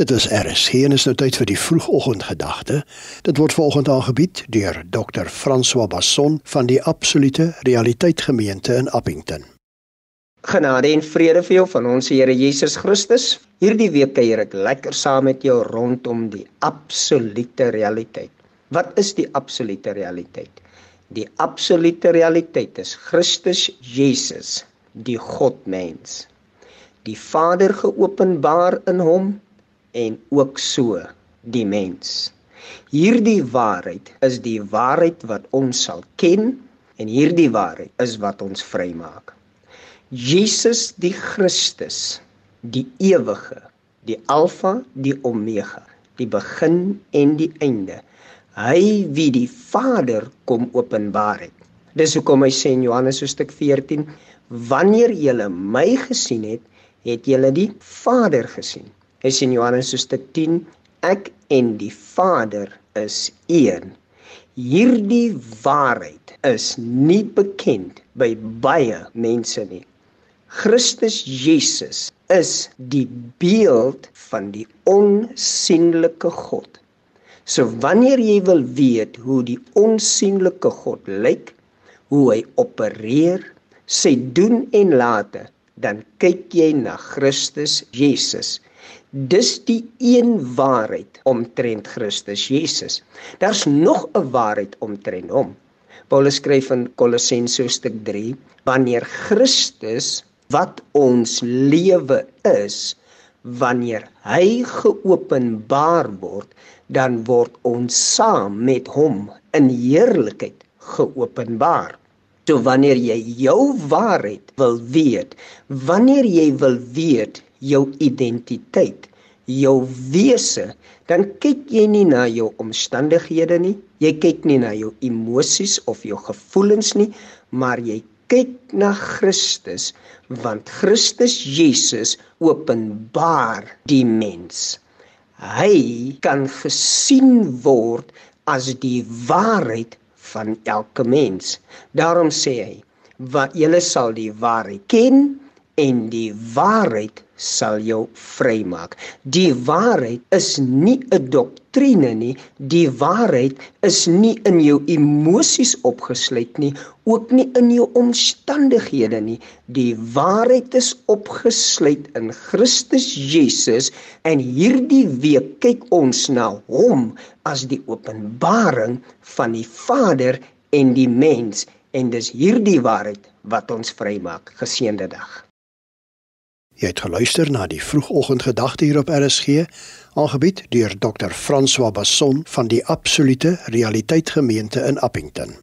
Dit is RSG en is nou tyd vir die vroegoggendgedagte. Dit word volgende aangebied deur Dr. François Basson van die Absolute Realiteit Gemeente in Appington. Genade en vrede vir jou van ons Here Jesus Christus. Hierdie week kuier ek lekker saam met jou rondom die absolute realiteit. Wat is die absolute realiteit? Die absolute realiteit is Christus Jesus, die Godmens. Die Vader geopenbaar in hom en ook so die mens. Hierdie waarheid is die waarheid wat ons sal ken en hierdie waarheid is wat ons vrymaak. Jesus die Christus, die ewige, die alfa, die omega, die begin en die einde. Hy wie die Vader kom openbaar het. Dis hoekom hy sê in Johannes hoofstuk 14, wanneer julle my gesien het, het julle die Vader gesien is in Johannes hoofstuk 10 ek en die Vader is een. Hierdie waarheid is nie bekend by baie mense nie. Christus Jesus is die beeld van die onsigbare God. So wanneer jy wil weet hoe die onsigbare God lyk, hoe hy opereer, sy doen en late, dan kyk jy na Christus Jesus. Dis die een waarheid omtrent Christus Jesus. Daar's nog 'n waarheid omtrent hom. Paulus skryf in Kolossense hoofstuk 3: Wanneer Christus wat ons lewe is, wanneer hy geopenbaar word, dan word ons saam met hom in heerlikheid geopenbaar. So wanneer jy jou waarheid wil weet, wanneer jy wil weet jou identiteit, jou wese, dan kyk jy nie na jou omstandighede nie, jy kyk nie na jou emosies of jou gevoelens nie, maar jy kyk na Christus, want Christus Jesus openbaar die mens. Hy kan gesien word as die waarheid van elke mens. Daarom sê hy: "Wat julle sal die waarheid ken en die waarheid sal jou vrymaak. Die waarheid is nie 'n doktrine nie, die waarheid is nie in jou emosies opgesluit nie, ook nie in jou omstandighede nie. Die waarheid is opgesluit in Christus Jesus en hierdie week kyk ons na hom as die openbaring van die Vader en die mens en dis hierdie waarheid wat ons vrymaak. Geseënde dag. Jy het geluister na die vroegoggendgedagte hier op RSG, aangebied deur Dr. François Basson van die Absolute Realiteit Gemeente in Appington.